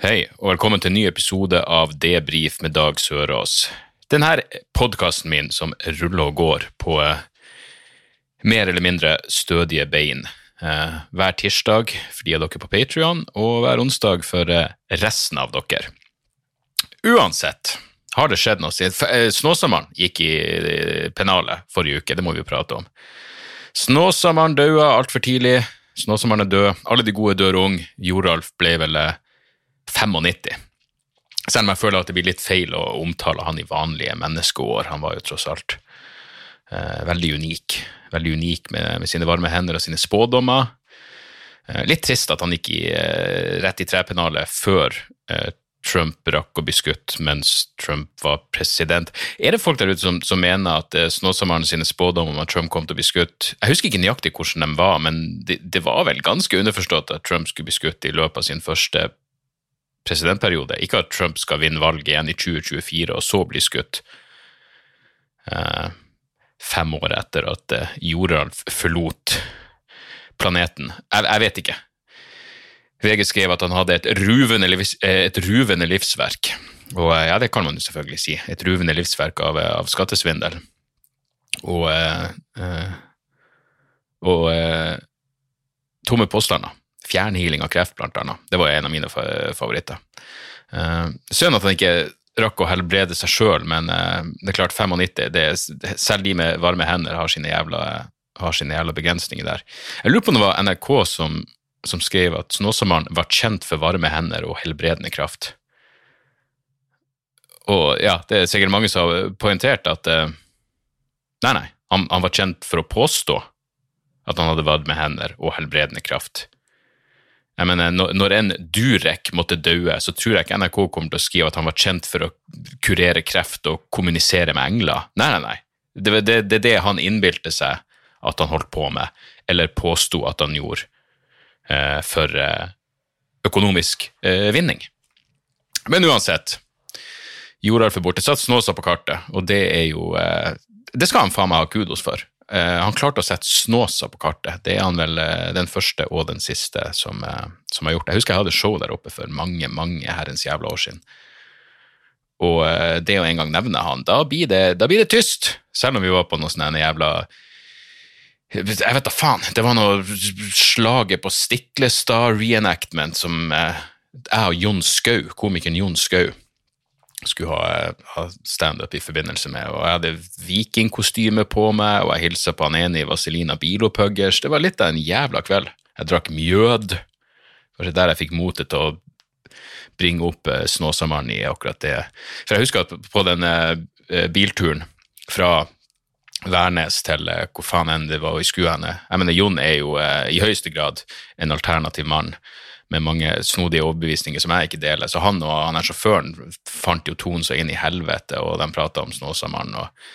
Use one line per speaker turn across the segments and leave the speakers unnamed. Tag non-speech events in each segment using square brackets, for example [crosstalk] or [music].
Hei, og velkommen til en ny episode av Debrif med Dag Sørås. Denne podkasten min som ruller og går på eh, mer eller mindre stødige bein. Eh, hver tirsdag for de av dere på Patrion, og hver onsdag for eh, resten av dere. Uansett har det skjedd noe siden eh, Snåsamannen gikk i eh, pennalet forrige uke, det må vi jo prate om. Snåsamannen daua altfor tidlig. Snåsamannen er død. Alle de gode dør ung. Joralf ble vel eh, 95. Selv om jeg føler at det blir litt feil å omtale han i vanlige menneskeår. Han var jo tross alt eh, veldig unik. Veldig unik med, med sine varme hender og sine spådommer. Eh, litt trist at han gikk i, eh, rett i trepennalet før eh, Trump rakk å bli skutt mens Trump var president. Er det folk der ute som, som mener at eh, sine spådommer om at Trump kom til å bli skutt Jeg husker ikke nøyaktig hvordan de var, men det, det var vel ganske underforstått at Trump skulle bli skutt i løpet av sin første presidentperiode. Ikke at Trump skal vinne valget igjen i 2024 og så bli skutt. Eh, fem år etter at eh, Joralf forlot planeten. Jeg, jeg vet ikke. VG skrev at han hadde et ruvende, livs, eh, et ruvende livsverk. Og eh, ja, det kan man jo selvfølgelig si. Et ruvende livsverk av, av skattesvindel. Og eh, Og tomme påstander. Fjernhealing av kreft, blant annet. Det var en av mine favoritter. Uh, Synd at han ikke rakk å helbrede seg sjøl, men uh, det er klart 95 det er, Selv de med varme hender har sine jævla, har sine jævla begrensninger der. Jeg lurer på om det var NRK som, som skrev at Snåsamannen var kjent for varme hender og helbredende kraft. Og ja, det er sikkert mange som har poengtert at uh, Nei, nei, han, han var kjent for å påstå at han hadde varme hender og helbredende kraft. Jeg mener, når, en Durek måtte daue, så tror jeg ikke NRK kommer til å skrive at han var kjent for å kurere kreft og kommunisere med engler. Nei, nei, nei. Det er det, det, det han innbilte seg at han holdt på med, eller påsto at han gjorde eh, for eh, økonomisk eh, vinning. Men uansett, Joralf er borte. Satt Snåsa på kartet, og det er jo eh, Det skal han faen meg ha kudos for. Eh, han klarte å sette Snåsa på kartet. Det er han vel eh, den første og den siste som, eh, som har gjort det. Jeg husker jeg hadde show der oppe for mange, mange herrens jævla år siden. Og det å en gang nevne han, da blir det, da blir det tyst. Selv om vi var på noe sånn jævla jeg vet da faen. Det var noe slaget på Stiklestad reenactment som jeg og Jon Skau, komikeren Jon Skau, skulle ha, ha standup i forbindelse med. Og jeg hadde vikingkostyme på meg, og jeg hilsa på han ene i Vaselina Bilopuggers. Det var litt av en jævla kveld. Jeg drakk mjød. Kanskje der jeg fikk motet til å bringe opp eh, Snåsamannen i akkurat det. For jeg husker at på den eh, bilturen fra Værnes til eh, hvor faen enn det var i skuene. Jeg mener, Jon er jo eh, i høyeste grad en alternativ mann med mange snodige overbevisninger som jeg ikke deler. Så han og han her sjåføren fant jo tonen så inn i helvete, og de prata om Snåsamannen. Og,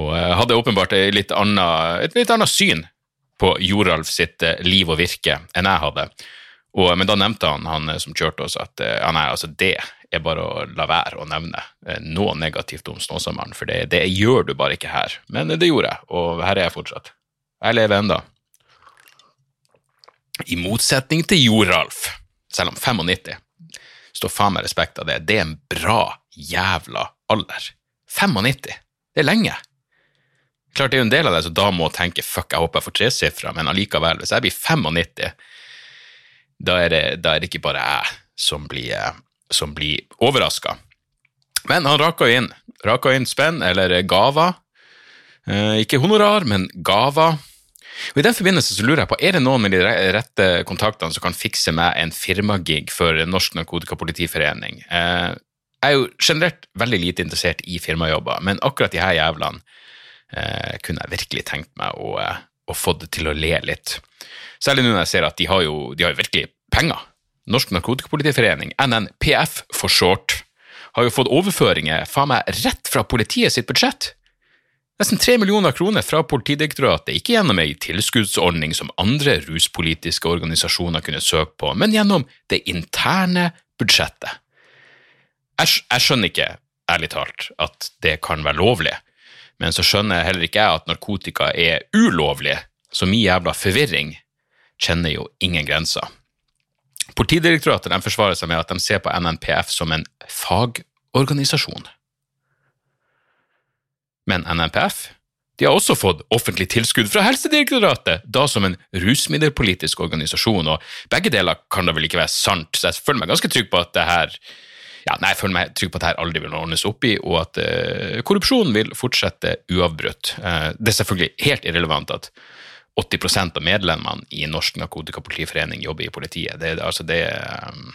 og eh, hadde åpenbart et litt, annet, syn på Joralf sitt eh, liv og virke enn jeg hadde. Og, men da nevnte han, han eh, som kjørte oss, at ja, nei, altså det er bare å la være å nevne noe negativt om Snåsamannen, for det, det gjør du bare ikke her. Men det gjorde jeg, og her er jeg fortsatt. Jeg lever enda. I motsetning til Joralf, selv om 95, står faen meg respekt av det. Det er en bra jævla alder. 95, det er lenge. Klart det er jo en del av det som da må tenke fuck, jeg håper jeg får tresifra, men allikevel, hvis jeg blir 95, da er det, da er det ikke bare jeg som blir, eh, som blir overraska. Men han raka inn, raka inn spenn, eller gaver. Eh, ikke honorar, men gaver. Og I den forbindelse så lurer jeg på, er det noen med de rette kontaktene som kan fikse meg en firmagig for Norsk Narkotikapolitiforening? Eh, jeg er jo generelt veldig lite interessert i firmajobber, men akkurat de her jævlene eh, kunne jeg virkelig tenkt meg å, eh, å få det til å le litt. Særlig nå når jeg ser at de har jo, de har jo virkelig penger. Norsk Narkotikapolitiforening, NNPF for short, har jo fått overføringer faen meg rett fra politiet sitt budsjett. Nesten tre millioner kroner fra Politidirektoratet, ikke gjennom ei tilskuddsordning som andre ruspolitiske organisasjoner kunne søke på, men gjennom det interne budsjettet. Jeg, jeg skjønner ikke, ærlig talt, at det kan være lovlig, men så skjønner heller ikke jeg at narkotika er ulovlig, så min jævla forvirring kjenner jo ingen grenser. Politidirektoratet forsvarer seg med at de ser på NNPF som en fagorganisasjon. Men NNPF de har også fått offentlig tilskudd fra Helsedirektoratet, da som en rusmiddelpolitisk organisasjon, og begge deler kan da vel ikke være sant, så jeg føler meg ganske trygg på at det her ja, nei, jeg føler meg trygg på at dette aldri vil ordnes opp i, og at uh, korrupsjonen vil fortsette uavbrutt. Uh, det er selvfølgelig helt irrelevant at 80% av medlemmene i Norsk Narkotikapolitiforening jobber i politiet. Det, altså det, um,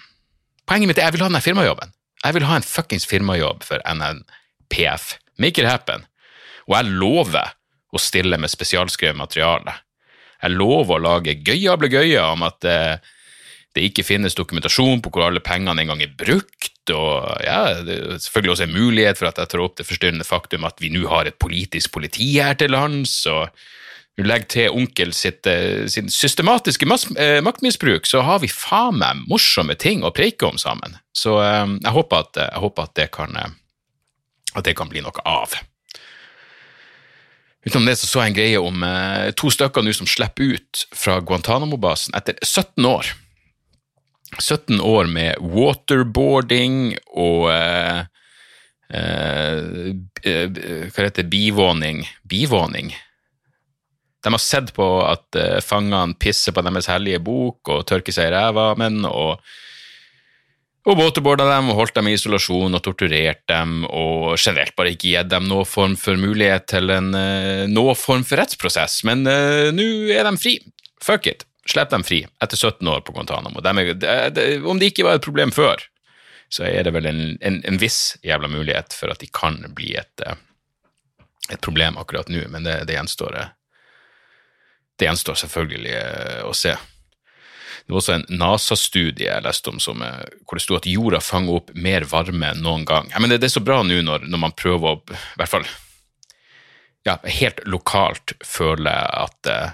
poenget mitt er at jeg vil ha den firmajobben. Jeg vil ha en fuckings firmajobb for NNPF. Make it happen. Og jeg lover å stille med spesialskrevet materiale. Jeg lover å lage gøyable gøyer om at uh, det ikke finnes dokumentasjon på hvor alle pengene engang er brukt, og ja, det er selvfølgelig også en mulighet for at jeg tar opp det forstyrrende faktum at vi nå har et politisk politi her til lands, og du legger til onkel sitt, eh, sin systematiske eh, maktmisbruk, så har vi faen meg morsomme ting å preike om sammen. Så eh, jeg håper at, jeg håper at, det, kan, at det kan bli noe av. Utenom det så, så jeg en greie om to stykker nå som slipper ut fra Guantánamo-basen etter 17 år. 17 år med waterboarding og eh, eh, Hva heter det? Bivåning. Bivåning? De har sett på at uh, fangene pisser på deres hellige bok og tørker seg i ræva med den. og, og waterboarda dem og holdt dem i isolasjon og torturert dem, og generelt bare ikke gitt dem noen form for mulighet til en noe noen form for rettsprosess. Men uh, nå er de fri. Fuck it. Slipp dem fri etter 17 år på Guantánamo. Om det ikke var et problem før, så er det vel en, en, en viss jævla mulighet for at de kan bli et, et problem akkurat nå, men det, det gjenstår det gjenstår selvfølgelig eh, å se. Det var også en NASA-studie jeg leste om som, eh, hvor det sto at jorda fanger opp mer varme enn noen gang. Ja, men det, er så bra nå når, når, man prøver å, i hvert fall ja, helt lokalt føle at, eh,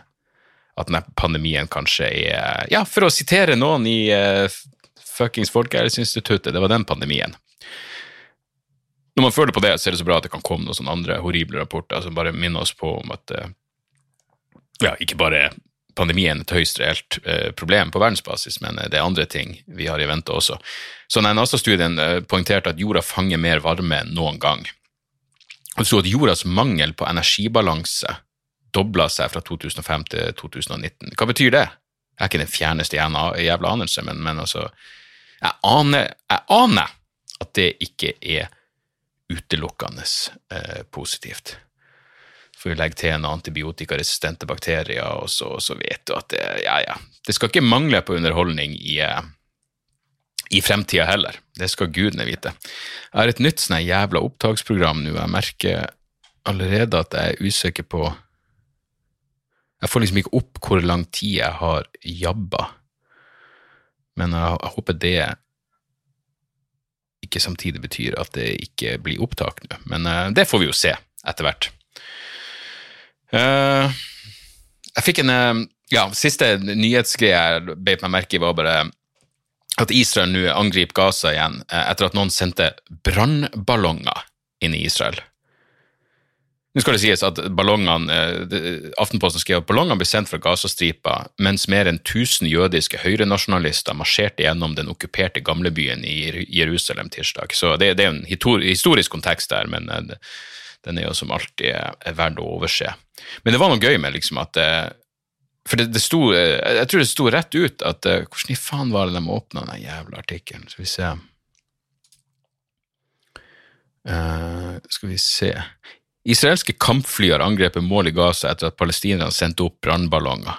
at denne pandemien kanskje er Ja, for å sitere noen i uh, fuckings Folkehelseinstituttet, det var den pandemien. Når man føler på det, så er det så bra at det kan komme noen sånne andre horrible rapporter som bare minner oss på om at ja, ikke bare pandemien et høyst reelt eh, problem på verdensbasis, men eh, det er andre ting vi har i vente også. Så NASA-studien eh, poengterte at jorda fanger mer varme enn noen gang. Og så at jordas mangel på energibalanse dobla seg fra 2005 til 2019. Hva betyr det? Jeg er ikke den fjerneste jævla anelse, men, men altså jeg aner, jeg aner, at det ikke er utelukkende eh, positivt for å legge til noen antibiotikaresistente bakterier, og så, så, vet du at det, ja, ja, det skal ikke mangle på underholdning i, eh, i fremtida heller. Det skal gudene vite. Jeg har et nytt sånn jævla opptaksprogram nå. Jeg merker allerede at jeg er usikker på Jeg får liksom ikke opp hvor lang tid jeg har jabba, men jeg, jeg håper det ikke samtidig betyr at det ikke blir opptak nå. Men uh, det får vi jo se etter hvert. Uh, jeg fikk en uh, ja, Siste nyhetsgreie jeg beit meg merke i, var bare at Israel nå angriper Gaza igjen uh, etter at noen sendte brannballonger inn i Israel. Nå skal det sies at ballongene, Aftenposten skrev at ballongene ble sendt fra Gazastripa mens mer enn 1000 jødiske høyrenasjonalister marsjerte gjennom den okkuperte gamlebyen i Jerusalem tirsdag. Så det, det er en historisk kontekst der, men den er jo som alltid er verdt å overse. Men det var noe gøy med liksom at eh, For det, det sto eh, Jeg tror det sto rett ut at eh, Hvordan i faen var det de åpna den jævla artikkelen? Skal vi se uh, Skal vi se Israelske kampfly har angrepet mål i Gaza etter at palestinerne sendte opp brannballonger.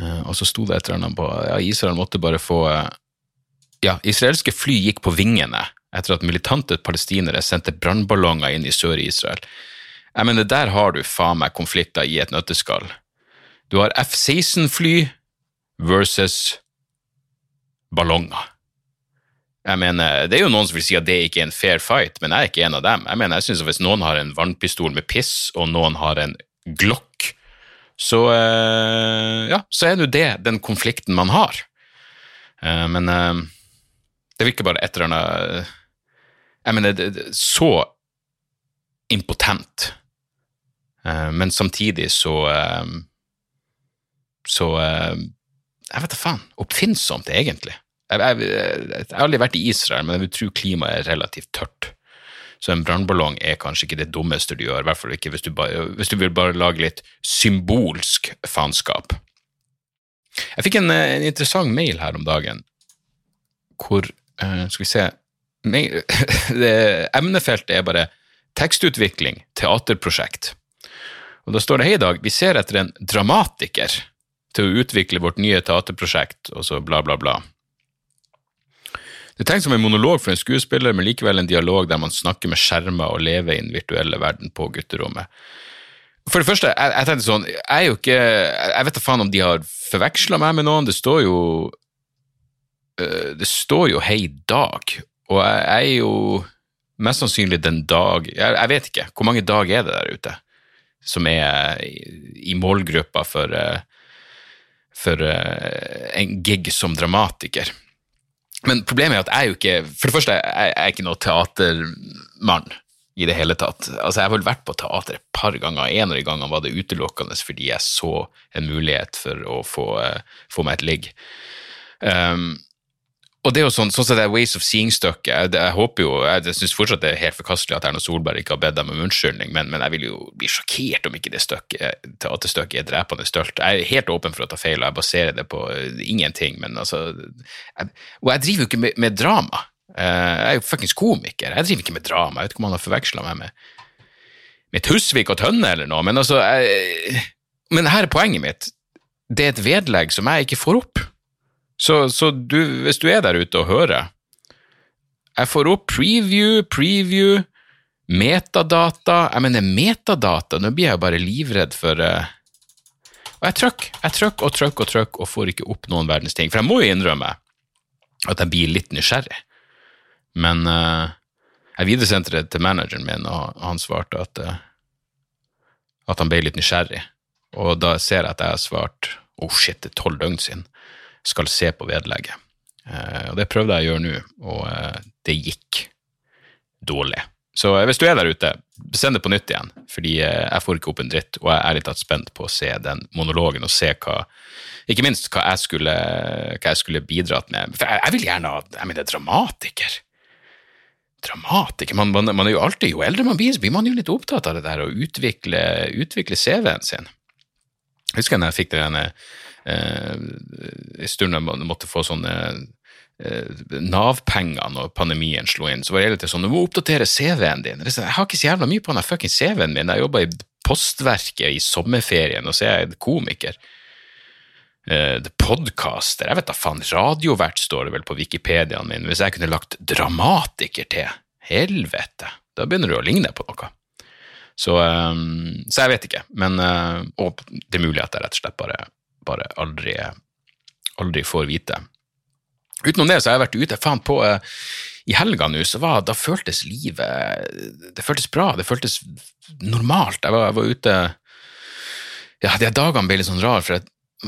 Uh, og så sto det et eller annet på ja, Israel måtte bare få uh, Ja, israelske fly gikk på vingene etter at militante palestinere sendte brannballonger inn i Sør-Israel. Jeg mener, der har du faen meg konflikter i et nøtteskall. Du har F-16-fly versus ballonger. Jeg mener, Det er jo noen som vil si at det ikke er en fair fight, men jeg er ikke en av dem. Jeg mener, jeg synes at Hvis noen har en vannpistol med piss, og noen har en glokk, så, eh, ja, så er det det den konflikten man har. Eh, men eh, det virker bare et eller annet Jeg mener, det, det, så impotent, men samtidig så Så Jeg vet da faen. Oppfinnsomt, egentlig. Jeg, jeg, jeg, har aldri vært i Israel, men jeg vil tro klimaet er relativt tørt. Så en brannballong er kanskje ikke det dummeste du gjør, i hvert fall ikke hvis du, bare, hvis du vil bare lage litt symbolsk faenskap. Jeg fikk en, en, interessant mail her om dagen hvor Skal vi se mail, [laughs] Emnefeltet er bare tekstutvikling, teaterprosjekt. Og da står det hei dag, vi ser etter en dramatiker til å utvikle vårt nye teaterprosjekt, og så bla, bla, bla. Det er tenkt som en monolog for en skuespiller, men likevel en dialog der man snakker med skjermer og lever i den virtuelle verden på gutterommet. For det første, jeg, jeg tenkte sånn, jeg er jo ikke Jeg vet da faen om de har forveksla meg med noen. Det står jo øh, Det står jo Hei Dag, og jeg, er jo mest sannsynlig den dag jeg, jeg, vet ikke. Hvor mange dag er det der ute som er i, målgruppa for, øh, for øh, en gig som dramatiker? Men problemet er at jeg er jo ikke For det første, jeg er ikke noe teatermann i det hele tatt. Altså, Jeg har vel vært på teater et par ganger. En av de gangene var det utelukkende fordi jeg så en mulighet for å få, uh, få meg et ligg. Um, og det er jo sånn, sånn som det er Ways of Seeing-stykket. Jeg, jeg, håper jo, jeg, jeg syns fortsatt det er helt forkastelig at Erna Solberg ikke har bedt dem om unnskyldning, men, men, jeg vil jo bli sjokkert om ikke det stykket, teaterstykket er drepende stølt. Jeg er helt åpen for å ta feil, og jeg baserer det på uh, ingenting, men altså jeg, Og jeg driver jo ikke med, med drama. Uh, jeg er jo fuckings komiker. Jeg driver ikke med drama. Jeg vet ikke om han har forveksla meg med, med Tusvik og Tønne eller noe, men altså Men her er poenget mitt. Det er et vedlegg som jeg ikke får opp. Så, så du, hvis du er der ute og hører Jeg får opp preview, preview, metadata Jeg mener, metadata Nå blir jeg bare livredd for uh, Og jeg trykk, jeg trykk og trykk og trykk og får ikke opp noen verdens ting. For jeg må jo innrømme at jeg blir litt nysgjerrig. Men uh, jeg videresendte det til manageren min, og han svarte at, uh, at han ble litt nysgjerrig. Og da ser jeg at jeg har svart oh shit, det er tolv døgn siden skal se på vedlegget. Eh, og Det prøvde jeg å gjøre nå, og eh, det gikk dårlig. Så eh, hvis du er der ute, send det på nytt igjen, fordi jeg får ikke opp en dritt, og jeg er litt spent på å se den monologen og se hva Ikke minst hva jeg skulle, hva jeg skulle bidratt med. For jeg, jeg vil gjerne ha Jeg mener, dramatiker. Dramatiker man, man, man, er jo alltid, Jo eldre man blir, så blir man jo litt opptatt av det der å utvikle, utvikle CV-en sin. Jeg husker da jeg fikk det eh, en stund jeg måtte få sånne eh, Nav-penger når pandemien slo inn, så var det hele tiden sånn Du må oppdatere CV-en din. Jeg har ikke så jævla mye på den fuckings CV-en min. Jeg jobba i Postverket i sommerferien, og så er jeg komiker. Uh, podcaster, jeg vet da faen, radiovert står det vel på Wikipediaen min. Hvis jeg kunne lagt dramatiker til, helvete, da begynner du å ligne på noe. Så, um, så jeg vet ikke, men uh, Og det er mulig at jeg rett og slett bare bare aldri, aldri får vite. Utenom det så har jeg vært ute faen på uh, I helga nå så var, da føltes livet Det føltes bra, det føltes normalt. Jeg var, jeg var ute Ja, de dagene ble litt sånn rar, for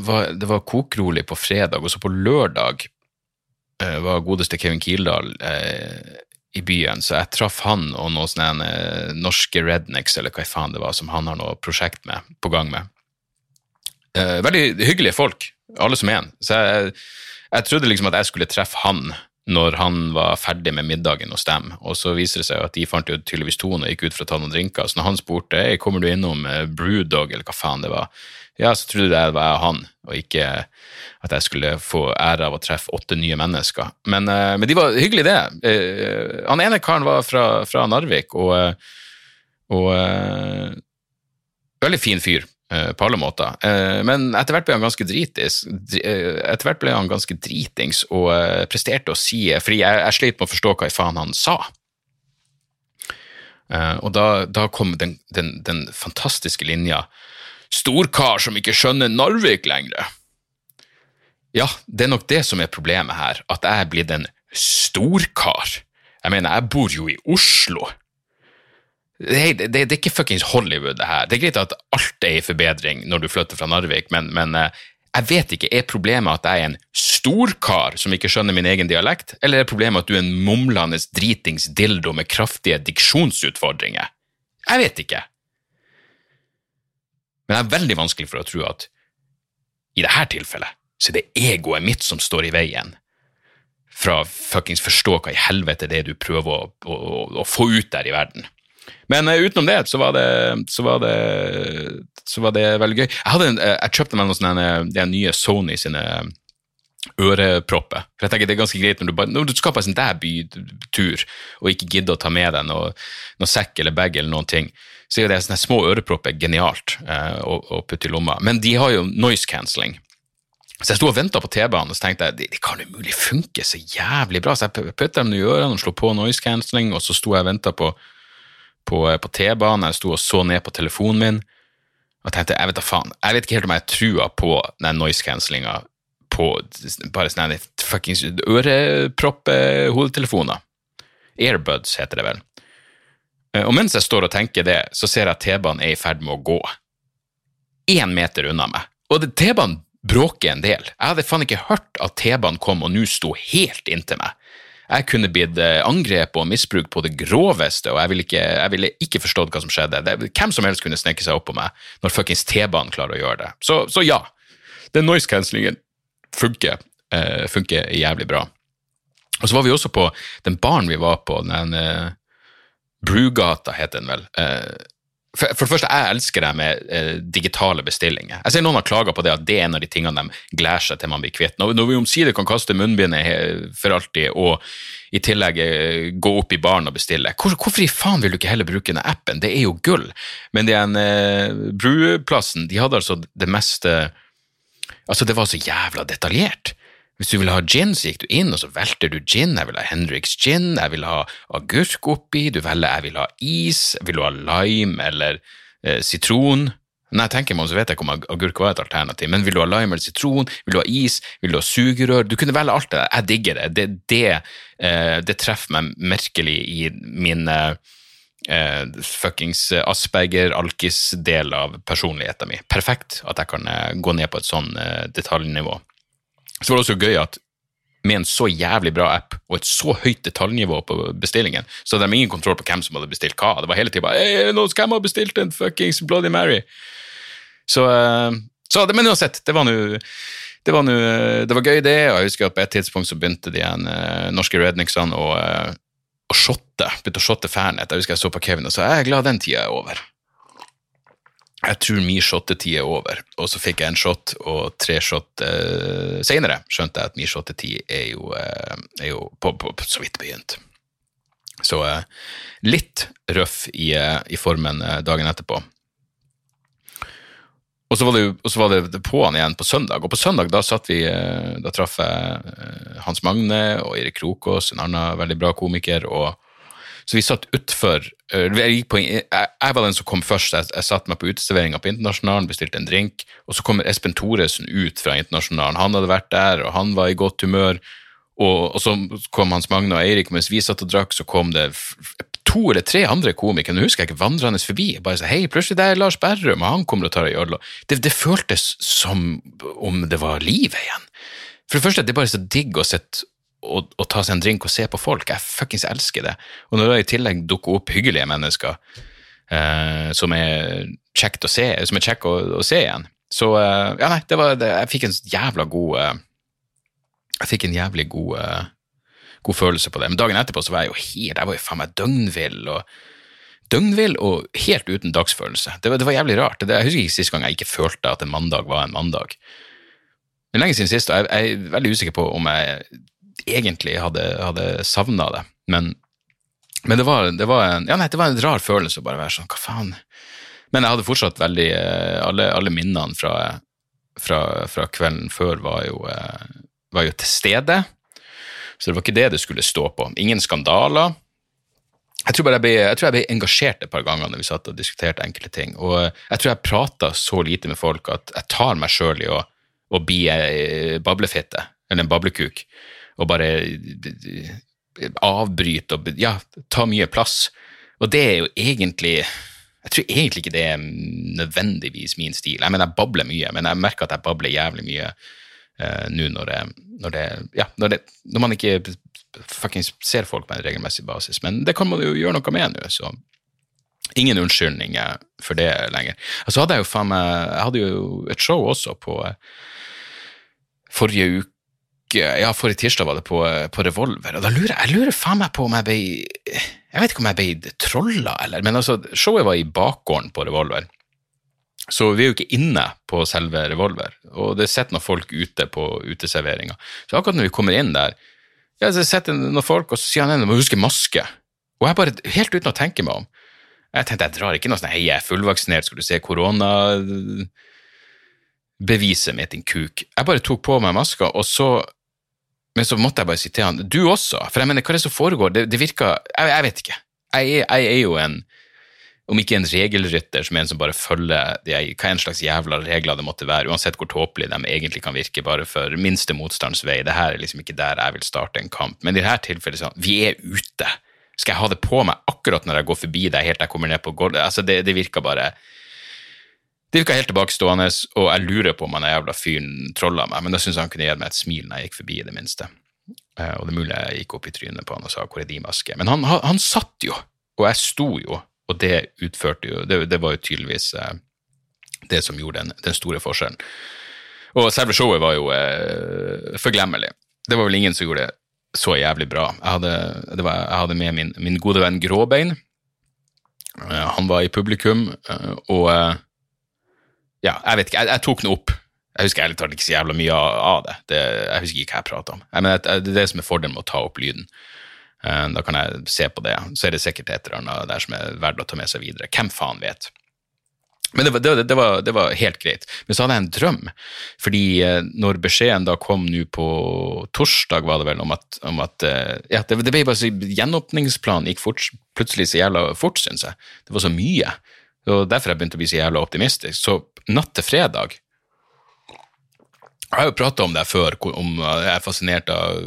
var, det var kokrolig på fredag, og så på lørdag uh, var godeste Kevin Kildahl uh, i byen, så jeg traff han og noen sånne norske rednecks, eller hva faen det var, som han har noe prosjekt med, på gang med. Eh, veldig hyggelige folk, alle som en. Så jeg, jeg trodde liksom at jeg skulle treffe han når han var ferdig med middagen hos dem, og så viser det seg at de fant jo tydeligvis tonen og gikk ut for å ta noen drinker. Så når han spurte kommer du innom eh, Brewdog, eller hva faen det var, ja, så trodde jeg det var han, og ikke at jeg skulle få ære av å treffe åtte nye mennesker. Men, uh, men de var hyggelige, det. Uh, han ene karen var fra, fra Narvik, og, og uh, veldig fin fyr. Eh, på alle måter. Eh, men etter hvert ble han ganske dritis. Eh, etter hvert ble han ganske dritings og presterte å si Fordi jeg, jeg slet med å forstå hva i faen han sa. Og da, da kom den, den, den, fantastiske linja 'Storkar som ikke skjønner Narvik lenger'. ja, det er nok det som er problemet her, at jeg er blitt en storkar. Jeg mener, jeg bor jo i Oslo. Det, det, det er ikke fuckings Hollywood, det her. Det er greit at alt er i forbedring når du flytter fra Narvik, men, men eh, jeg vet ikke, er problemet at jeg er en storkar som ikke skjønner min egen dialekt, eller er problemet at du er en mumlende dritings dildo med kraftige diksjonsutfordringer? Jeg vet ikke. Men det er veldig vanskelig for å tro at i dette tilfellet så er det egoet mitt som står i veien fra fuckings forstå hva i helvete det er du prøver å, å, å få ut der i verden. Men uh, utenom det så var det, så var det, så var det veldig gøy. Jeg, en, uh, jeg kjøpte meg noen sånne de nye Sony sine ørepropper. For jeg tenker Det er ganske greit når du, bare, når du skal på en sånn bytur og ikke gidder å ta med deg noe, noe sekk eller bag eller noen ting, så er det sånne små ørepropper genialt uh, å, å, putte i lomma. Men de har jo noise cancelling. Så jeg sto og venta på T-banen og så tenkte jeg, det, det kan umulig funke så jævlig bra. Så jeg putta dem i ørene og slo på noise cancelling, og så sto jeg og venta på, på, på T-banen. Jeg sto og så ned på telefonen min og tenkte jeg vet da faen, jeg vet ikke helt om jeg trua på den noise cancellinga på bare sånne fuckings ørepropp-hodetelefoner. Airbuds heter det vel. Eh, og mens jeg står og tenker det, så ser jeg at T-banen er i ferd med å gå. Én meter unna meg. Og T-banen bråker en del. Jeg hadde faen ikke hørt at T-banen kom og nå sto helt inntil meg. Jeg kunne blitt eh, angrepet og misbrukt på det groveste, og jeg ville ikke, jeg ville ikke forstått hva som skjedde. Det, hvem som helst kunne sneke seg opp på meg når fuckings T-banen klarer å gjøre det. Så, så ja, den noise cancellingen funker, uh, funker jævlig bra. Og så var vi også på den baren vi var på, den uh, Brugata heter den vel. Uh, for, for, det første, jeg elsker det med eh, digitale bestillinger. Jeg ser noen har klaga på det at det er en av de tingene de gleder seg til man blir kvitt. Når, når vi omsider kan kaste munnbindet for alltid og i tillegg eh, gå opp i baren og bestille, Hvor, hvorfor i faen vil du ikke heller bruke denne appen? Det er jo gull. Men den eh, bruplassen, de hadde altså det meste Altså, det var så jævla detaljert. Hvis du ville ha gin, så gikk du inn, og så velter du gin. Jeg vil ha Henriks gin, jeg vil ha agurk oppi, du velger jeg vil ha is, vil du ha lime eller eh, sitron? Når jeg tenker meg om, så vet jeg ikke om agurk var et alternativ, men vil du ha lime eller sitron, vil du ha is, vil du ha sugerør? Du kunne velge alt det der. Jeg digger det. Det, det, eh, det treffer meg merkelig i min eh, eh fuckings Asperger-alkis-del av personligheten min. Perfekt at jeg kan eh, gå ned på et sånn eh, detaljnivå. Så var det også gøy at med en så jævlig bra app og et så høyt detaljnivå på bestillingen, så hadde de ingen kontroll på hvem som hadde bestilt hva. Det var hele tida bare hey, har skal jeg bestilt en fuckings Bloody Mary. Så, eh, så Men uansett, det var nå det det var gøy, det. og Jeg husker at på et tidspunkt så begynte de igjen, uh, norske rednexene å, uh, å shotte. Begynte å shotte Fernet. Jeg husker jeg så på Kevin og sa jeg er glad den tida er over jeg tror min shottetid er over, og så fikk jeg en shot og tre shot eh, senere. Skjønte jeg at min shottetid er jo, eh, er jo på, på, på, så vidt begynt. Så eh, litt røff i, eh, i formen eh, dagen etterpå. Og så, det, og så var det på'n igjen på søndag, og på søndag da satt vi eh, Da traff jeg Hans Magne og Erik Krokås, en annen veldig bra komiker, og så vi satt utfor eh, jeg, jeg, jeg, var den som kom først. Jeg, jeg satte meg på uteserveringa på Internasjonalen, bestilte en drink. Og så kommer Espen Thoresen ut fra Internasjonalen. Han hadde vært der, og han var i godt humør. Og, og så kom Hans Magne og Eirik, mens vi satt og drakk, så kom det to eller tre andre komikere, nå husker jeg ikke, vandrende forbi. bare så, hei, plutselig det er Lars Berrum, og han kommer og tar ei øl. Det, det føltes som om det var livet igjen. For det første, det er bare så digg å sitte å, å, ta seg en drink og se på folk. Jeg fuckings elsker det. Og når det i tillegg dukker opp hyggelige mennesker eh, som er kjekt å se, som er kjekk å, å, se igjen, så eh, Ja, nei, det var det, Jeg fikk en jævla god eh, Jeg fikk en jævlig god, eh, god følelse på det. Men dagen etterpå så var jeg jo helt Jeg var jo faen meg døgnvill. og døgnvill og helt uten dagsfølelse. Det var, det var jævlig rart. Det, jeg husker ikke sist gang jeg ikke følte at en mandag var en mandag. Men lenge siden sist, og jeg, jeg, er veldig usikker på om jeg egentlig hadde, hadde savna det. Men, men det, var, det, var en, ja, nei, det var en rar følelse å bare være sånn, hva faen. Men jeg hadde fortsatt veldig eh, Alle, alle minnene fra, fra, fra, kvelden før var jo, eh, var jo til stede. Så det var ikke det det skulle stå på. Ingen skandaler. Jeg tror, jeg ble, jeg tror jeg ble engasjert et par ganger når vi satt og diskuterte enkelte ting. Og jeg tror jeg prata så lite med folk at jeg tar meg sjøl i å å bli ei bablefitte, eller en bablekuk, og bare eh, avbryte og ja, ta mye plass. Og det er jo egentlig Jeg tror egentlig ikke det er nødvendigvis min stil. Jeg mener, jeg babler mye, men jeg merker at jeg babler jævlig mye uh, nå når når Ja, når, når man ikke fuckings ser folk på en regelmessig basis. Men det kan man jo gjøre noe med nå, så ingen unnskyldninger for det lenger. Og så hadde jeg jo faen meg Jeg hadde jo et show også på uh, forrige uke ja, forrige tirsdag var det på, på Revolver, og da lurer jeg lurer faen meg på om jeg ble Jeg vet ikke om jeg ble trolla, eller, men altså, showet var i bakgården på Revolver. Så vi er jo ikke inne på selve Revolver, og det sitter noen folk ute på uteserveringa. Så akkurat når vi kommer inn der, ja, så sitter noen folk, og så sier han en du må huske maske. Og jeg bare, helt uten å tenke meg om Jeg tenkte jeg drar ikke noe sånn hei, jeg er fullvaksinert, skal du se korona beviset mitt, din kuk. Jeg bare tok på meg maska, og så men så måtte jeg bare si til han du også, for jeg mener, hva er det som foregår? Det, det virker jeg, jeg, vet ikke. Jeg, jeg, er jo en, om ikke en regelrytter, som er en som bare følger de, hva en slags jævla regler det måtte være, uansett hvor tåpelig de egentlig kan virke, bare for minste motstands vei. Det her er liksom ikke der jeg vil starte en kamp. Men i dette tilfellet sånn, vi er ute. Skal jeg ha det på meg akkurat når jeg går forbi deg, helt til jeg kommer ned på gulvet? Altså, det, det virker bare det virka helt tilbakestående, og jeg lurer på om han jævla fyren trolla meg, men da syns han kunne gi meg et smil når jeg gikk forbi, i det minste. Eh, og det er mulig jeg gikk opp i trynet på han og sa 'hvor er din maske'? Men han, han, han satt jo, og jeg sto jo, og det utførte jo Det, det var jo tydeligvis eh, det som gjorde den, den, store forskjellen. Og selve showet var jo eh, forglemmelig. Det var vel ingen som gjorde det så jævlig bra. Jeg hadde, var, jeg hadde med min, min, gode venn Gråbein. Eh, han var i publikum, eh, og eh, ja, jeg vet ikke, jeg, jeg tok den opp. Jeg husker ærlig talt ikke så jævla mye av det. det. Jeg husker ikke hva jeg prata om. Jeg mener, det er det som er fordelen med å ta opp lyden. Eh, da kan jeg se på det, så er det sikkert et eller annet der som er verdt å ta med seg videre. Hvem faen vet? Men det var, det, var, det var, helt greit. Men så hadde jeg en drøm. Fordi eh, når beskjeden da kom nå på torsdag, var det vel, om at, om at ja, det, det, ble bare så Gjenåpningsplanen gikk fort, plutselig så jævla fort, syns jeg. Det var så mye. Og derfor har jeg begynt å bli så jævla optimistisk. Så natt til fredag Jeg har jo prata om det før, om jeg er fascinert av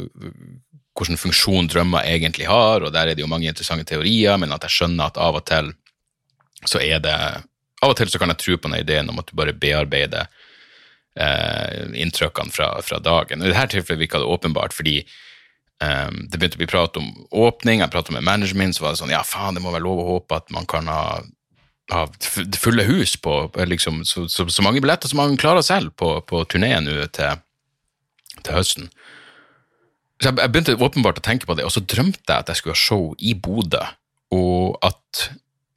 hvilken funksjon drømmer egentlig har, og der er det jo mange interessante teorier, men at jeg skjønner at av og til så er det Av og til så kan jeg tro på den ideen om at du bare bearbeider eh, inntrykkene fra, fra, dagen. I dette tilfellet virka det åpenbart, fordi eh, det begynte å bli prat om åpning, jeg prata med management, så var det sånn ja, faen, det må være lov å håpe at man kan ha ha fulle hus på, liksom, så, så, så, mange billetter som man klarer selv på, på turneen nå til, til, høsten. Så jeg, jeg, begynte åpenbart å tenke på det, og så drømte jeg at jeg skulle ha show i Bodø, og at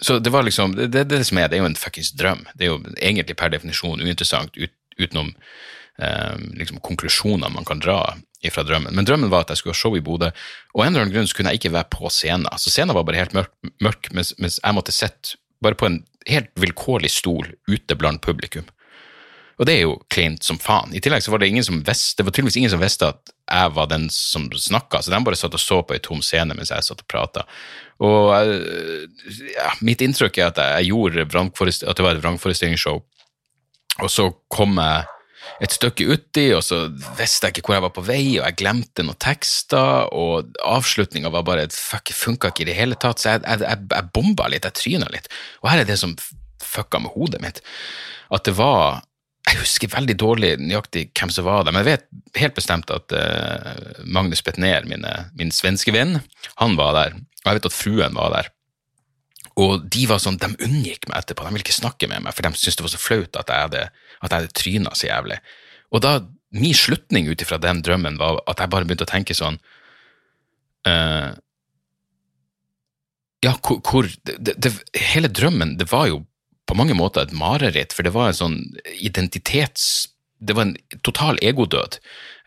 Så det var liksom Det, det, det som er, det er jo en fuckings drøm. Det er jo egentlig per definisjon uinteressant ut, utenom eh, liksom konklusjoner man kan dra fra drømmen. Men drømmen var at jeg skulle ha show i Bodø, og en eller annen grunn så kunne jeg ikke være på scenen. Så scenen var bare helt mørk, mørk mens, mens jeg måtte sitte bare på en helt vilkårlig stol ute blant publikum. Og det er jo kleint som faen. I tillegg så var det ingen som visste, det var tydeligvis ingen som visste at jeg var den som snakka, så de bare satt og så på ei tom scene mens jeg satt og prata. Og ja, mitt inntrykk er at jeg gjorde at det var et vrangforestillingsshow, og så kom jeg et stykke uti, og så visste jeg ikke hvor jeg var på vei, og jeg glemte noen tekster, og avslutninga var bare fuck, funka ikke i det hele tatt, så jeg, jeg, jeg, bomba litt, jeg tryna litt. Og her er det som fucka med hodet mitt, at det var jeg husker veldig dårlig nøyaktig hvem som var der, men jeg vet helt bestemt at uh, Magnus Betnér, min svenske venn, han var der. Og jeg vet at fruen var der. Og de var sånn, de unngikk meg etterpå, de ville ikke snakke med meg, for de syntes det var så flaut at jeg hadde at jeg hadde tryna så jævlig. Og da, min slutning ut ifra den drømmen var at jeg bare begynte å tenke sånn uh, Ja, hvor, hvor det, det, Hele drømmen, det var jo på mange måter et mareritt, for det var en sånn identitets... Det var en total egodød.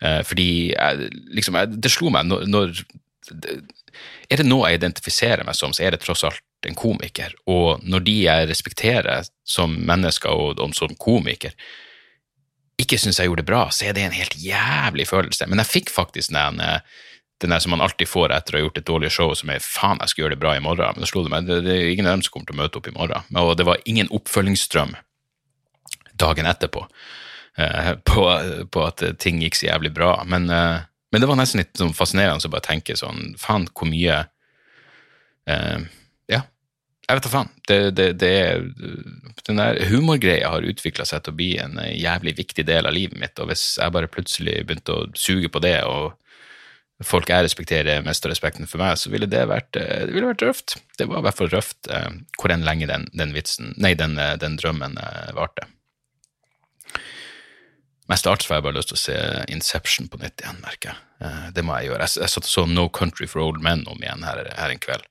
Uh, fordi jeg, liksom, jeg, det slo meg når, når Er det noe jeg identifiserer meg som, så er det tross alt en komiker. Og når de jeg respekterer som mennesker og, og som komiker, ikke syns jeg gjorde det bra, så er det en helt jævlig følelse. Men jeg fikk faktisk den, den der som man alltid får etter å ha gjort et dårlig show, som er faen, jeg skal gjøre det bra i morgen. Men da slo det meg, det, det er ingen av dem som kommer til å møte opp i morgen. Og det var ingen oppfølgingsstrøm dagen etterpå. eh, på, på at ting gikk så jævlig bra. Men, eh, men det var nesten litt sånn fascinerende å bare tenke sånn Faen, hvor mye eh, jeg vet da faen. Det, det, det Den der humorgreia har utvikla seg til å bli en eh, jævlig viktig del av livet mitt, og hvis jeg bare plutselig begynte å suge på det, og folk jeg respekterer, mister respekten for meg, så ville det vært, eh, det ville vært røft. Det var i hvert fall røft eh, hvor enn lenge den, den vitsen, nei, den, den drømmen varte. Mest alt får jeg bare lyst til å se Inception på nytt igjen, merker jeg. Det må jeg gjøre. Jeg, jeg satt og så No Country for Old Men om igjen her, her en kveld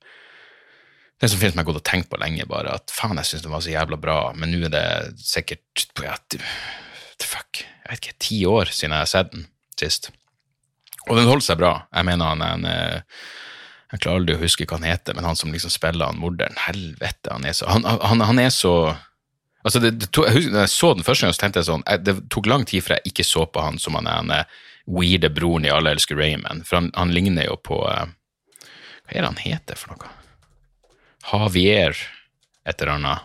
det som finnes meg godt å tenke på lenge, bare at faen, jeg syns den var så jævla bra, men nå er det sikkert ja, fuck, jeg vet ikke, ti år siden jeg har sett den sist. Og den holder seg bra. Jeg mener han er en eh, Jeg klarer aldri å huske hva han heter, men han som liksom spiller han morderen, helvete, han er så Han, han, han er så Altså, det, det tog, jeg husker, jeg så den første gang, så tenkte jeg sånn jeg, Det tok lang tid før jeg ikke så på han som han er en weirde broren i Alle elsker Raymond, for han, han ligner jo på uh, Hva er det han heter for noe? Javier et eller annet.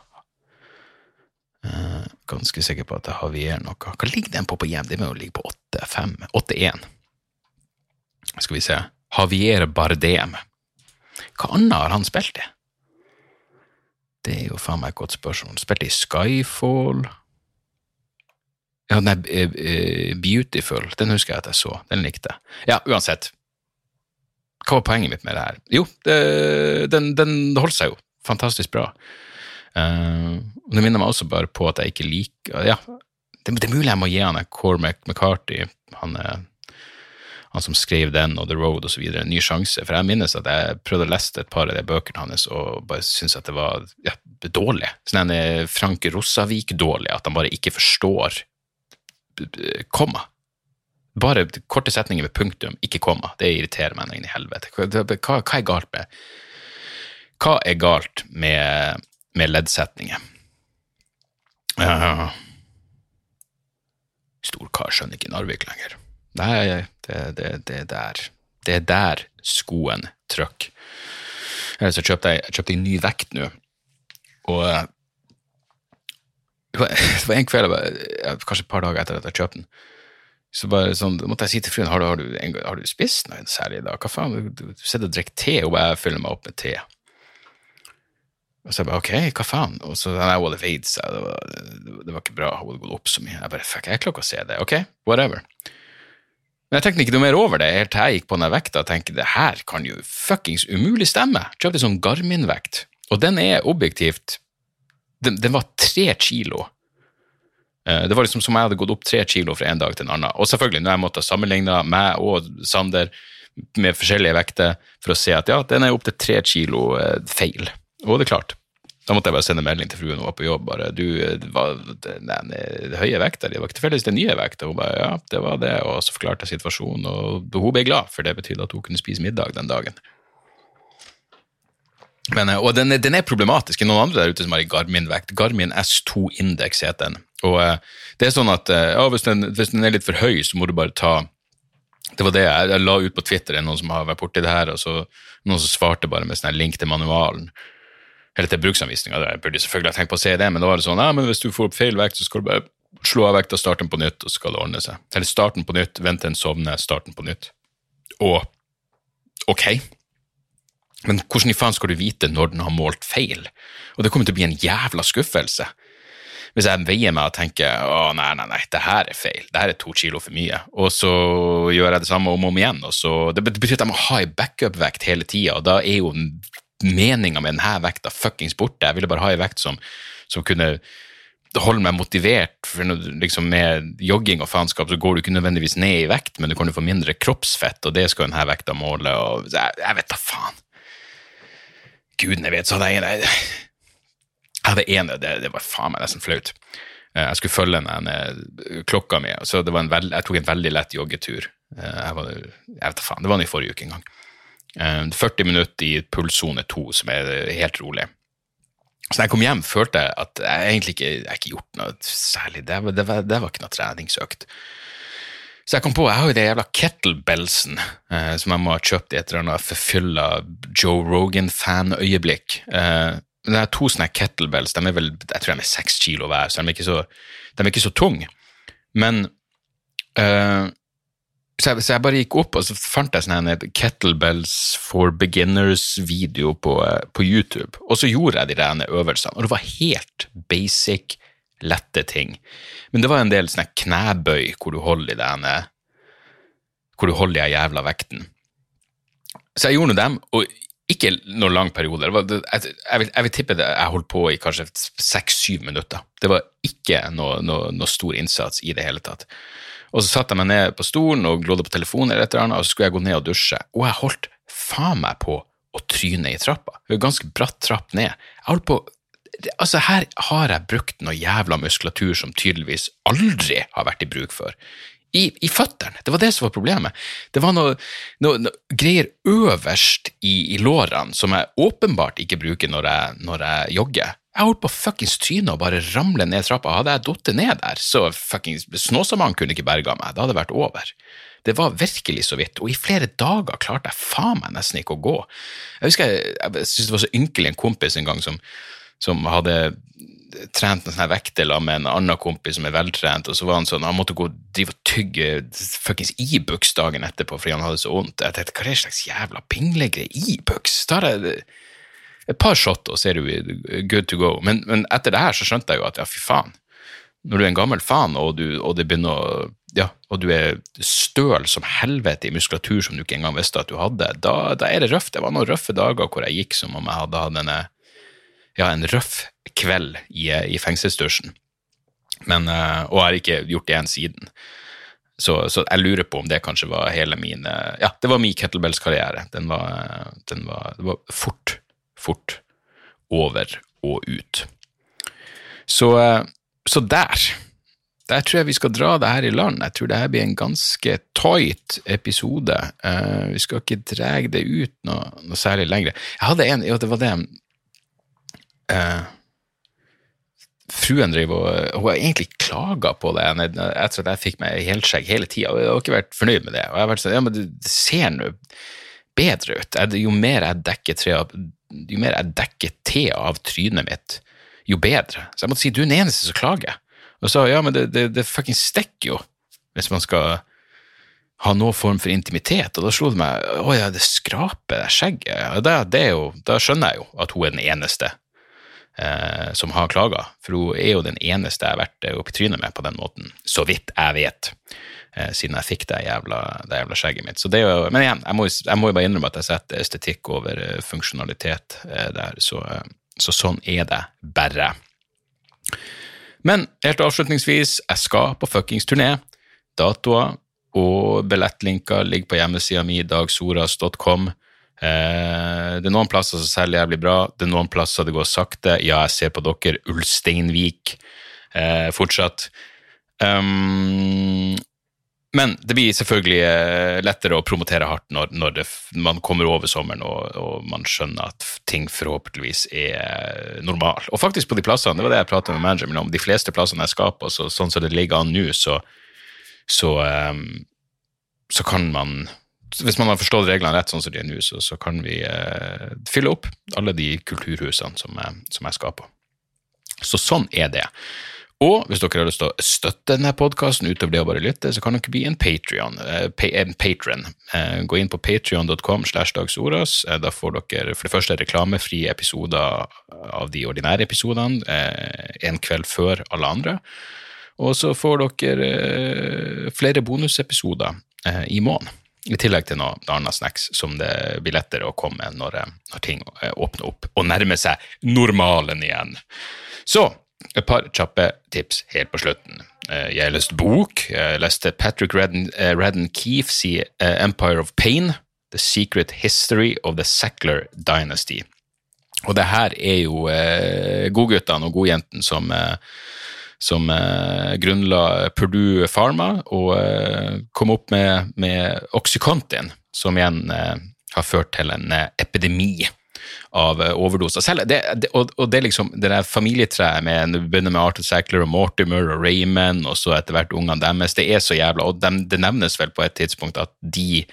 Uh, ganske sikker på at det er Havier noe. Hva ligger den på på hjem? Det må jo ligge på 8-5. 8-1. Skal vi se. Javier Bardem. Hva annet har han spilt i? Det er jo faen meg et godt spørsmål. Spilte i Skyfall. Ja, nei, Beautiful, den husker jeg at jeg så. Den likte jeg. Ja, uansett. Hva var poenget mitt med det her? Jo, det, den, den holdt seg jo fantastisk bra. Uh, det minner meg også bare på at jeg ikke liker Ja, det, det er mulig jeg må gi han Cormac McCarthy, han, han som skrev den og The Road osv., en ny sjanse. For jeg minnes at jeg prøvde å lese et par av de bøkene hans og bare syntes at det var ja, dårlig. Sånn en Frank Rossavik-dårlig, at han bare ikke forstår komma. Bare korte setninger med punktum, ikke komma. Det irriterer meg inn i helvete. Hva, hva, er galt med Hva er galt med, med leddsetninger? Uh, Storkar skjønner ikke Narvik lenger. Nei, det, det, det, er der. Det er der skoen trykker. Kjøpte jeg, kjøpte en ny vekt nå, og eh, det var en kveld, kanskje et par dager etter at jeg kjøpte den, så bare sånn, måtte jeg si til fruen har du, har du, har du spist noe særlig i dag? Hva faen, du, du, du sitter og drikker te, og jeg fyller meg opp med te. Og så bare ok, hva faen? Og så jeg hadde veid seg, det var, det var ikke bra, hun hadde gått opp så mye. Jeg bare fuck, jeg klarer ikke å se det. Ok, whatever. Men jeg tenkte ikke noe mer over det helt til jeg gikk på den vekta og tenkte det her kan jo fuckings umulig stemme. Kjøpte sånn Garmin-vekt, og den er objektivt den, den var tre kilo det var liksom som jeg hadde gått opp tre kilo fra en dag til en annen. Og selvfølgelig, når jeg måtte sammenligne meg og Sander med forskjellige vekter for å se at ja, den er opptil tre kilo eh, feil. Og det er klart. Da måtte jeg bare sende melding til fruen hun var på jobb. bare, du, det var den, den høye vekta di, det var ikke tilfeldigvis den nye vekta? Hun bare ja, det var det, og så forklarte jeg situasjonen, og hun ble glad, for det betydde at hun kunne spise middag den dagen. Men, eh, og den, den, er problematisk. Noen andre der ute som har en Garmin-vekt. Garmin S2 Index heter den. Og eh, det er sånn at eh, ja, hvis, den, hvis, den, er litt for høy, så må du bare ta Det var det jeg, jeg la ut på Twitter, det er noen som har vært borti det her, og så noen som svarte bare med sånn link til manualen. Eller til bruksanvisninga. Jeg burde selvfølgelig ha tenkt på å se det, men da var det sånn ja, men hvis du får opp feil vekt, så skal du bare slå av vekta, starte den på nytt, og så skal det ordne seg. Eller starte den på nytt, vente til den sovner, starte den på nytt. Og ok, men hvordan i faen skal du vite når den har målt feil? Og det kommer til å bli en jævla skuffelse hvis jeg veier meg og tenker å nei, nei, nei, det her er feil, det her er to kilo for mye, og så gjør jeg det samme om og om igjen, og så, det betyr at jeg må ha ei backup-vekt hele tida, og da er jo meninga med denne vekta fuckings borte. Jeg ville bare ha ei vekt som, som kunne holde meg motivert, for liksom med jogging og faenskap så går du ikke nødvendigvis ned i vekt, men du kan jo få mindre kroppsfett, og det skal denne vekta måle, og jeg, jeg vet da faen. Gudene vet, så hadde jeg jeg hadde ene, det, det var faen meg nesten flaut. Eh, jeg skulle følge den eh, klokka mi, så det var en veld, jeg tok en veldig lett joggetur. Eh, jeg, var, jeg vet da faen, Det var den i forrige uke en gang. 40 minutter i pulssone 2, som er helt rolig. Så da jeg kom hjem, følte jeg at jeg egentlig ikke jeg ikke gjort noe særlig. Det det var, det var ikke noe treningsøkt. Så jeg kom på, jeg har jo det jævla kettlebellsen eh, som jeg må ha kjøpt i et eller annet forfylla Joe Rogan-fanøyeblikk. Eh, det er to sånne kettlebells, de er vel, jeg tror de er seks kilo hver, så de er ikke så, de er ikke så tunge. Men uh, så, jeg, så jeg bare gikk opp, og så fant jeg sånn en Kettlebells for beginners-video på, eh, på YouTube. Og så gjorde jeg de rene øvelsene, og det var helt basic, lette ting. Men det var en del sånne knebøy hvor du holder i denne, hvor du holder i jævla vekten. Så jeg gjorde nå dem, og ikke noen lang periode. Jeg, vil, jeg, vil, tippe det jeg holdt på i kanskje seks-syv minutter. Det var ikke noe, noe, noe, stor innsats i det hele tatt. Og så satte jeg meg ned på stolen og glodde på telefonen, eller et eller annet, og så skulle jeg gå ned og dusje. Og jeg holdt faen meg på å tryne i trappa. Det var ganske bratt trapp ned. Jeg holdt på Altså, her har jeg brukt noe jævla muskulatur som tydeligvis aldri har vært i bruk før i, i føttene. Det var det som var problemet. Det var noe, noe, noe greier øverst i, i, lårene som jeg åpenbart ikke bruker når jeg, når jeg jogger. Jeg holdt på fuckings trynet og bare ramle ned trappa. Hadde jeg falt ned der, så fuckings Snåsamannen kunne ikke berga meg. Det hadde vært over. Det var virkelig så vidt, og i flere dager klarte jeg faen meg nesten ikke å gå. Jeg husker jeg, jeg syntes det var så ynkelig en kompis en gang som, som hadde trent en sånn vekter med en annen kompis som er veltrent, og så var han sånn, han måtte gå og drive og tygge fuckings Ibux dagen etterpå fordi han hadde så vondt. Jeg tenkte, hva er det slags jævla pinglegreier? Ibux? Tar jeg et par shot, og så er du good to go. Men, men, etter det her så skjønte jeg jo at ja, fy faen. Når du er en gammel faen, og du, og det begynner å ja, og du er støl som helvete i muskulatur som du ikke engang visste at du hadde, da, da er det røft. Det var noen røffe dager hvor jeg gikk som om jeg hadde hatt denne ja, en røff kveld i, i fengselsdusjen. Men, uh, og har ikke gjort det igjen siden. Så, så, jeg lurer på om det kanskje var hele min uh, Ja, det var min kettlebells-karriere. Den, den var, det var fort, fort over og ut. Så, uh, så der der tror jeg vi skal dra det her i land. Jeg tror det her blir en ganske tight episode. Uh, vi skal ikke dra det ut noe, noe, særlig lenger. Jeg hadde en, jo, det var det eh, Fruen driver og Hun har egentlig klaga på det etter at jeg fikk meg helskjegg hele tida, og jeg har ikke vært fornøyd med det. Og jeg har vært sånn, ja, men det ser nå bedre ut. Jo mer jeg dekker tre av jo mer jeg dekker til av trynet mitt, jo bedre. Så jeg måtte si du er den eneste som klager. Og så ja, men det, det, det fuckings stikker jo hvis man skal ha noen form for intimitet. Og da slo det meg å ja, det skraper det skjegget. Ja, det, det jo, da skjønner jeg jo at hun er den eneste eh, som har klaga, for hun er jo den eneste jeg har vært opp oppi trynet med på den måten, så vidt jeg vet, eh, siden jeg fikk det jævla, det jævla skjegget mitt. Jo, men igjen, jeg må jo bare innrømme at jeg setter estetikk over eh, funksjonalitet eh, der, så, eh, så sånn er det bare. Men helt avslutningsvis, jeg skal på fuckings turné. Datoer og billettlinker ligger på hjemmesida mi, dagsoras.com. Eh, det er noen plasser som selger jævlig bra, det er noen plasser det går sakte. Ja, jeg ser på dere, Ulsteinvik eh, fortsatt. Um, men det blir selvfølgelig eh, lettere å promotere hardt når, når det, man kommer over sommeren og, og, man skjønner at ting forhåpentligvis er normal. Og faktisk på de plassene, det var det jeg pratet med manageren min om, de fleste plassene jeg skal på, så, sånn som det ligger an nå, så, så, um, så kan man hvis man har forstått reglene rett, sånn som de er nå, så, så, kan vi eh, fylle opp alle de kulturhusene som, jeg, som jeg skal på. Så sånn er det. Og hvis dere har lyst til å støtte denne podkasten utover det å bare lytte, så kan dere bli en Patrion. Eh, patron. Eh, gå inn på patrion.com slash dagsordas. Eh, da får dere for det første reklamefrie episoder av de ordinære episodene eh, en kveld før alle andre. Og så får dere eh, flere bonusepisoder eh, i måneden. I tillegg til noe annet snacks som det blir lettere å komme når, når ting eh, åpner opp og nærmer seg normalen igjen. Så et par kjappe tips helt på slutten. Eh, jeg har lest bok. Jeg leste Patrick Redden, eh, Redden i Empire of Pain, The Secret History of the Sackler Dynasty. Og det her er jo eh, godguttene og godjentene som eh, som eh, grunnla Purdue Pharma og eh, kom opp med, med Oxycontin, som igjen eh, har ført til en eh, epidemi av eh, overdoser. Selv, det, det, og, og, det liksom, det der familietreet med det begynner med Arthur Sackler og Mortimer og Raymond, og så etter hvert ungene deres, det er så jævla Og de, det nevnes vel på et tidspunkt at de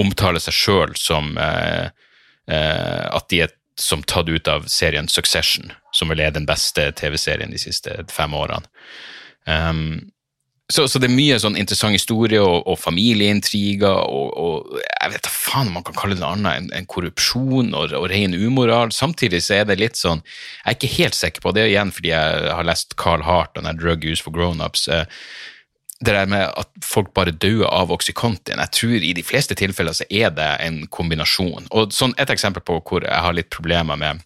omtaler seg sjøl som eh, at de er som tatt ut av serien Succession, som vel er den beste TV-serien de siste fem årene. Um, så, så, det er mye sånn interessant historie og, og familieintriger og, og, jeg vet da faen om man kan kalle det noe annet enn en korrupsjon og, og ren umoral. Samtidig så er det litt sånn Jeg er ikke helt sikker på det, igjen fordi jeg har lest Carl Hart og den Drug Use for Grownups. Eh, det der med at folk bare dør av Oxycontin, jeg tror i de fleste tilfeller så er det en kombinasjon. Og sånn Et eksempel på hvor jeg har litt problemer med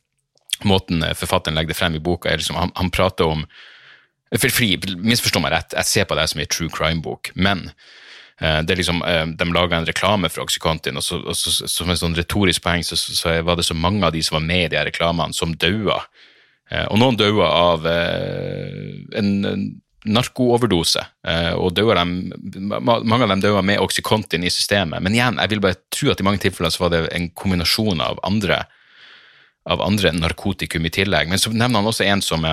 måten forfatteren legger det frem i boka, er liksom han, han prater om for fri, Misforstå meg rett, jeg ser på det som en true crime-bok, men uh, det er liksom, uh, de laga en reklame for Oxycontin, og, så, og så, som en sånn retorisk poeng så, så, var det så mange av de som var med i de reklamene, som daua. Uh, og noen daua av en, en narkooverdose, og dem, mange av dem døde med Oxycontin i systemet. Men igjen, jeg vil bare tro at i mange tilfeller så var det en kombinasjon av andre, av andre narkotikum i tillegg. Men så nevner han også en som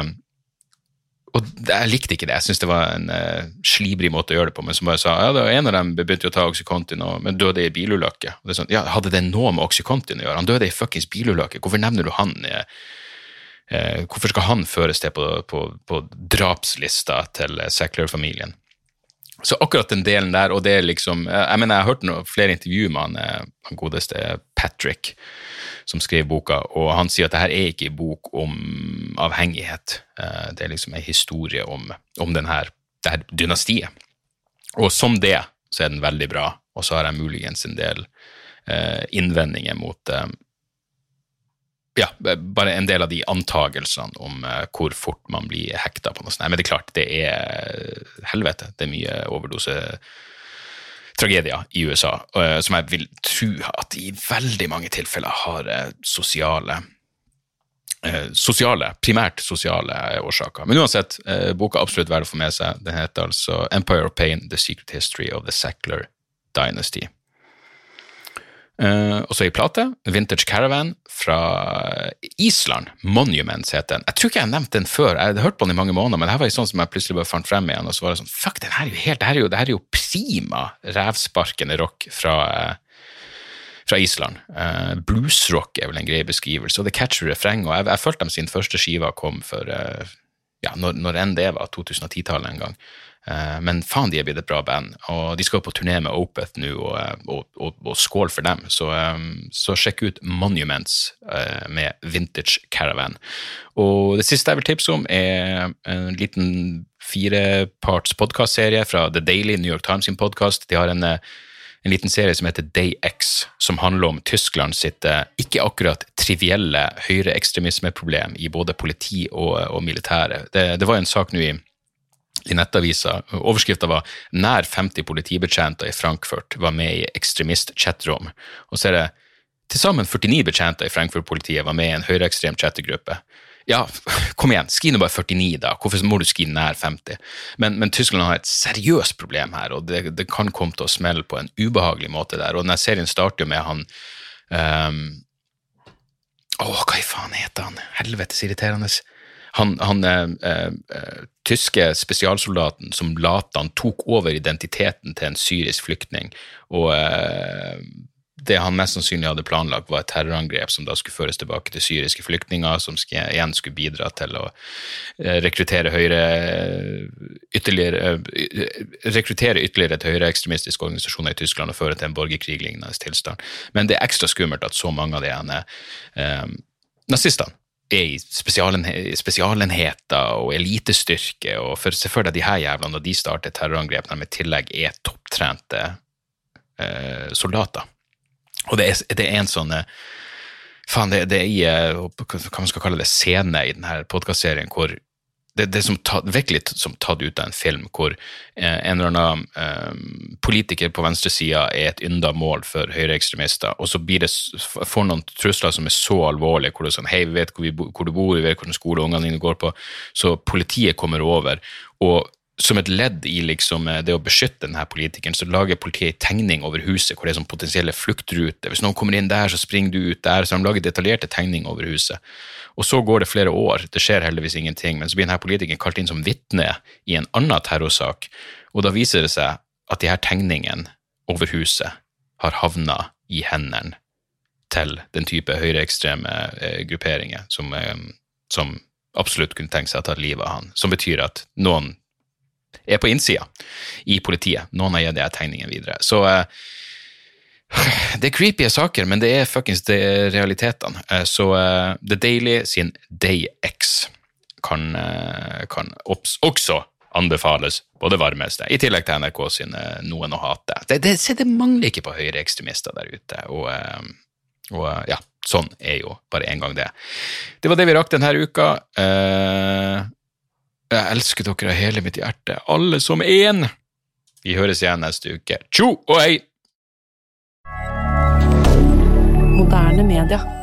og jeg likte ikke det, jeg syntes det var en uh, slibrig måte å gjøre det på, men som bare sa ja, det var en av dem begynte å ta Oxycontin, men døde i bilulykke. Sånn, ja, Hadde det noe med Oxycontin å gjøre? Han døde i fuckings bilulykke, hvorfor nevner du han? Uh, hvorfor skal han føres til på, på, på drapslista til Sackler-familien? Så akkurat den delen der, og det er liksom Jeg mener, jeg har hørt noe, flere intervjuer med han, han godeste Patrick som skrev boka, og han sier at det her er ikke en bok om avhengighet. Eh, det er liksom en historie om, om denne, det her dynastiet. Og som det så er den veldig bra, og så har jeg muligens en del eh, innvendinger mot eh, ja, bare en del av de antagelsene om uh, hvor fort man blir hekta på noe sånt. Men det er klart, det er helvete. Det er mye overdose tragedier i USA, uh, som jeg vil tro at i veldig mange tilfeller har sosiale sosiale, primært sosiale årsaker. Men uansett, boka er absolutt verdt å få med seg. Den heter altså Empire of Pain, The Secret History of the Sackler Dynasty. Uh, og så ei plate, Vintage Caravan fra Island. Monuments heter den. Jeg tror ikke jeg har nevnt den før, jeg hadde hørt på den i mange måneder, men det her var sånn som jeg plutselig bare fant frem igjen, og så var det sånn Fuck, den her er jo helt, det her er jo, det her er jo prima revsparkende rock fra, uh, fra Island. Uh, bluesrock er vel en grei beskrivelse, og det catcher refrenget. og jeg, jeg følte dem sin første skiva kom for ja, når, når enn det var, 2010-tallet en gang. Eh, men faen, de er blitt et bra band, og de skal på turné med Opeth nå, og, eh, og, og, og, skål for dem. Så, eh, så, sjekk ut Monuments med Vintage Caravan. Og det siste jeg vil tipse om, er en liten fireparts podkastserie fra The Daily, New York Times sin podkast. De har en, en, liten serie som heter Day X, som handler om Tyskland sitt ikke akkurat trivielle høyreekstremismeproblem i både politi og militære. Det, det var en sak nå i i nettavisa. Overskrifta var 'Nær 50 politibetjenter i Frankfurt var med i ekstremist-chatrom'. Og så er det til sammen 49 betjenter i Frankfurt-politiet var med i en høyreekstrem chattegruppe. Ja, [laughs] kom igjen, skriv nå bare 49, da. Hvorfor må du skrive nær 50? Men, men Tyskland har et seriøst problem her, og det, det, kan komme til å smelle på en ubehagelig måte der. Og denne serien starter jo med han um, Å, hva i faen heter han? Helvetes irriterende han, han eh, eh, tyske spesialsoldaten som Latan tok over identiteten til en syrisk flyktning. og eh, det han mest sannsynlig hadde planlagt, var et terrorangrep som da skulle føres tilbake til syriske flyktninger, som igjen skulle bidra til å eh, rekruttere høyre ytterligere, eh, rekruttere ytterligere til høyreekstremistiske organisasjoner i Tyskland og føre til en borgerkrig lignende tilstand. Men det er ekstra skummelt at så mange av de ene eh, nazistene er i spesialenheter og elitestyrke. og for Se for deg de her jævlene når de starter terrorangrep, når de i tillegg er topptrente eh, soldater. Og det er, det er en sånn eh, Faen, det, det er i eh, hva man skal kalle det, scene i denne podkastserien hvor det, det som tatt, virkelig som tatt ut av en film, hvor eh, en eller annen eh, politiker på venstresida er et ynda mål for høyreekstremister, og så blir det, får noen trusler som er så alvorlige, hvor det er sånn hei, vi vet hvor, vi, hvor du bor, vi vet hvilken skole ungene dine går på, så politiet kommer over. og som et ledd i liksom eh, det å beskytte denne politikeren, så lager politiet en tegning over huset hvor det er sånn potensielle fluktruter. Hvis noen kommer inn der, så springer du ut der. Så de lager detaljerte tegninger over huset. Og så går det flere år, det skjer heldigvis ingenting, men så blir denne politikeren kalt inn som vitne i en annen terrorsak, og da viser det seg at de her tegningene over huset har havna i hendene til den type høyreekstreme eh, grupperinger som, eh, som absolutt kunne tenke seg å ta livet av han. Som betyr at noen er på innsida i politiet. Noen har gitt de tegningene videre. Så eh, [sighs] det er creepy saker, men det er fuckings realitetene. Eh, så uh, The Daily sin DayX kan, uh, kan også anbefales på det varmeste, i tillegg til NRK sine Noen å hate. Det, det, det mangler ikke på høyreekstremister der ute, og, og ja, sånn er jo bare en gang det. Det var det vi rakk denne uka. Jeg elsker dere av hele mitt hjerte, alle som én. Vi høres igjen neste uke. Tjo og hei!
moderne media.